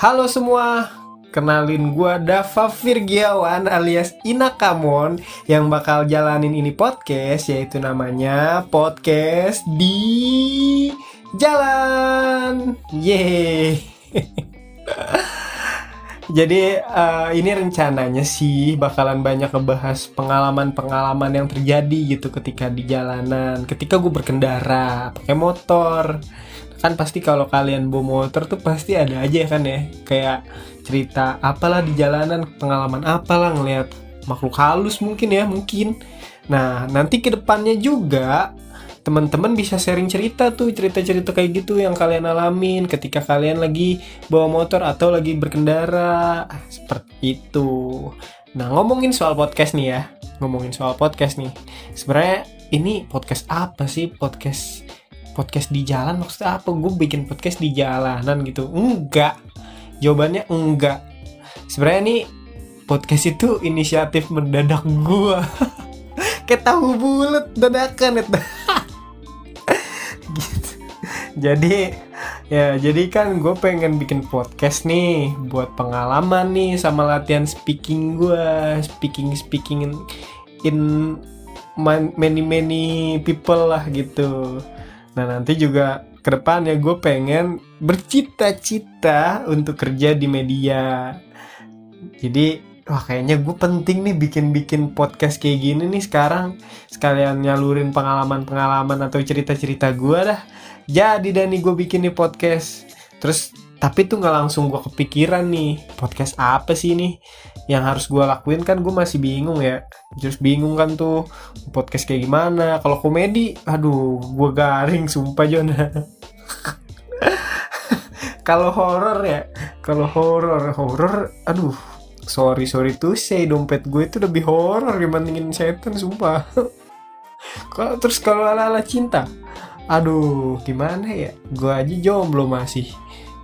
Halo semua, kenalin gua Dava Virgiawan alias Inakamon yang bakal jalanin ini podcast yaitu namanya podcast di jalan. Yeay. Jadi uh, ini rencananya sih bakalan banyak ngebahas pengalaman-pengalaman yang terjadi gitu ketika di jalanan, ketika gue berkendara pakai motor. Kan pasti kalau kalian bawa motor tuh pasti ada aja kan ya, kayak cerita apalah di jalanan, pengalaman apalah ngelihat makhluk halus mungkin ya, mungkin. Nah, nanti ke depannya juga teman-teman bisa sharing cerita tuh cerita-cerita kayak gitu yang kalian alamin ketika kalian lagi bawa motor atau lagi berkendara. Seperti itu. Nah ngomongin soal podcast nih ya. Ngomongin soal podcast nih. Sebenarnya ini podcast apa sih? Podcast podcast di jalan maksudnya apa? Gue bikin podcast di jalanan gitu. Enggak. Jawabannya enggak. Sebenarnya nih podcast itu inisiatif mendadak gue kayak tahu bulat dadakan itu. Gitu. jadi ya jadi kan gue pengen bikin podcast nih buat pengalaman nih sama latihan speaking gue speaking speaking in, in many many people lah gitu nah nanti juga ke depan ya gue pengen bercita-cita untuk kerja di media. Jadi wah kayaknya gue penting nih bikin-bikin podcast kayak gini nih sekarang. Sekalian nyalurin pengalaman-pengalaman atau cerita-cerita gue dah. Jadi dan nih gue bikin nih podcast. Terus tapi tuh nggak langsung gue kepikiran nih podcast apa sih nih yang harus gue lakuin kan gue masih bingung ya. Terus bingung kan tuh podcast kayak gimana? Kalau komedi aduh gue garing sumpah Jona kalau horor ya kalau horor horor aduh sorry sorry tuh say dompet gue itu lebih horor dibandingin setan sumpah. Kalau terus kalau ala ala cinta aduh gimana ya? Gue aja jomblo masih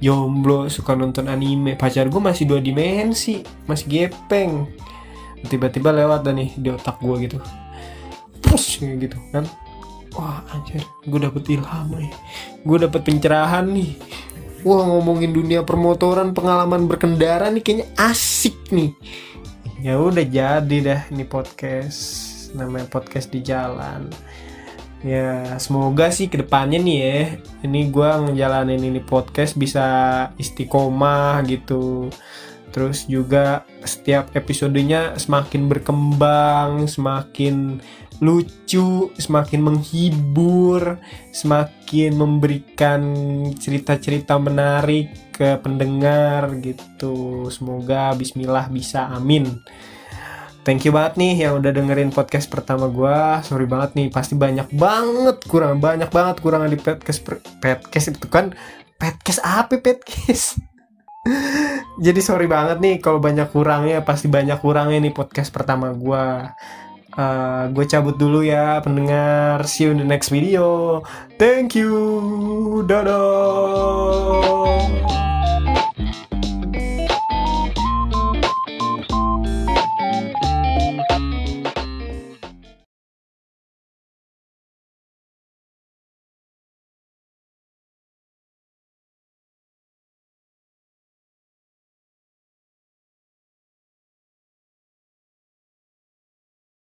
jomblo suka nonton anime. Pacar gue masih dua dimensi masih gepeng. Tiba-tiba lewat dah nih di otak gue gitu. Push gitu kan. Wah anjir. Gue dapet ilham nih gue dapet pencerahan nih. Wah ngomongin dunia permotoran pengalaman berkendara nih kayaknya asik nih. Ya udah jadi dah ini podcast. Namanya podcast di jalan. Ya semoga sih ke depannya nih ya ini gue ngejalanin ini podcast bisa istiqomah gitu. Terus juga setiap episodenya semakin berkembang, semakin lucu, semakin menghibur, semakin memberikan cerita-cerita menarik ke pendengar gitu. Semoga bismillah bisa amin. Thank you banget nih yang udah dengerin podcast pertama gue. Sorry banget nih, pasti banyak banget kurang, banyak banget kurang di podcast podcast itu kan podcast apa podcast? Jadi sorry banget nih kalau banyak kurangnya, pasti banyak kurangnya nih podcast pertama gue. Uh, gue cabut dulu ya pendengar see you in the next video thank you dadah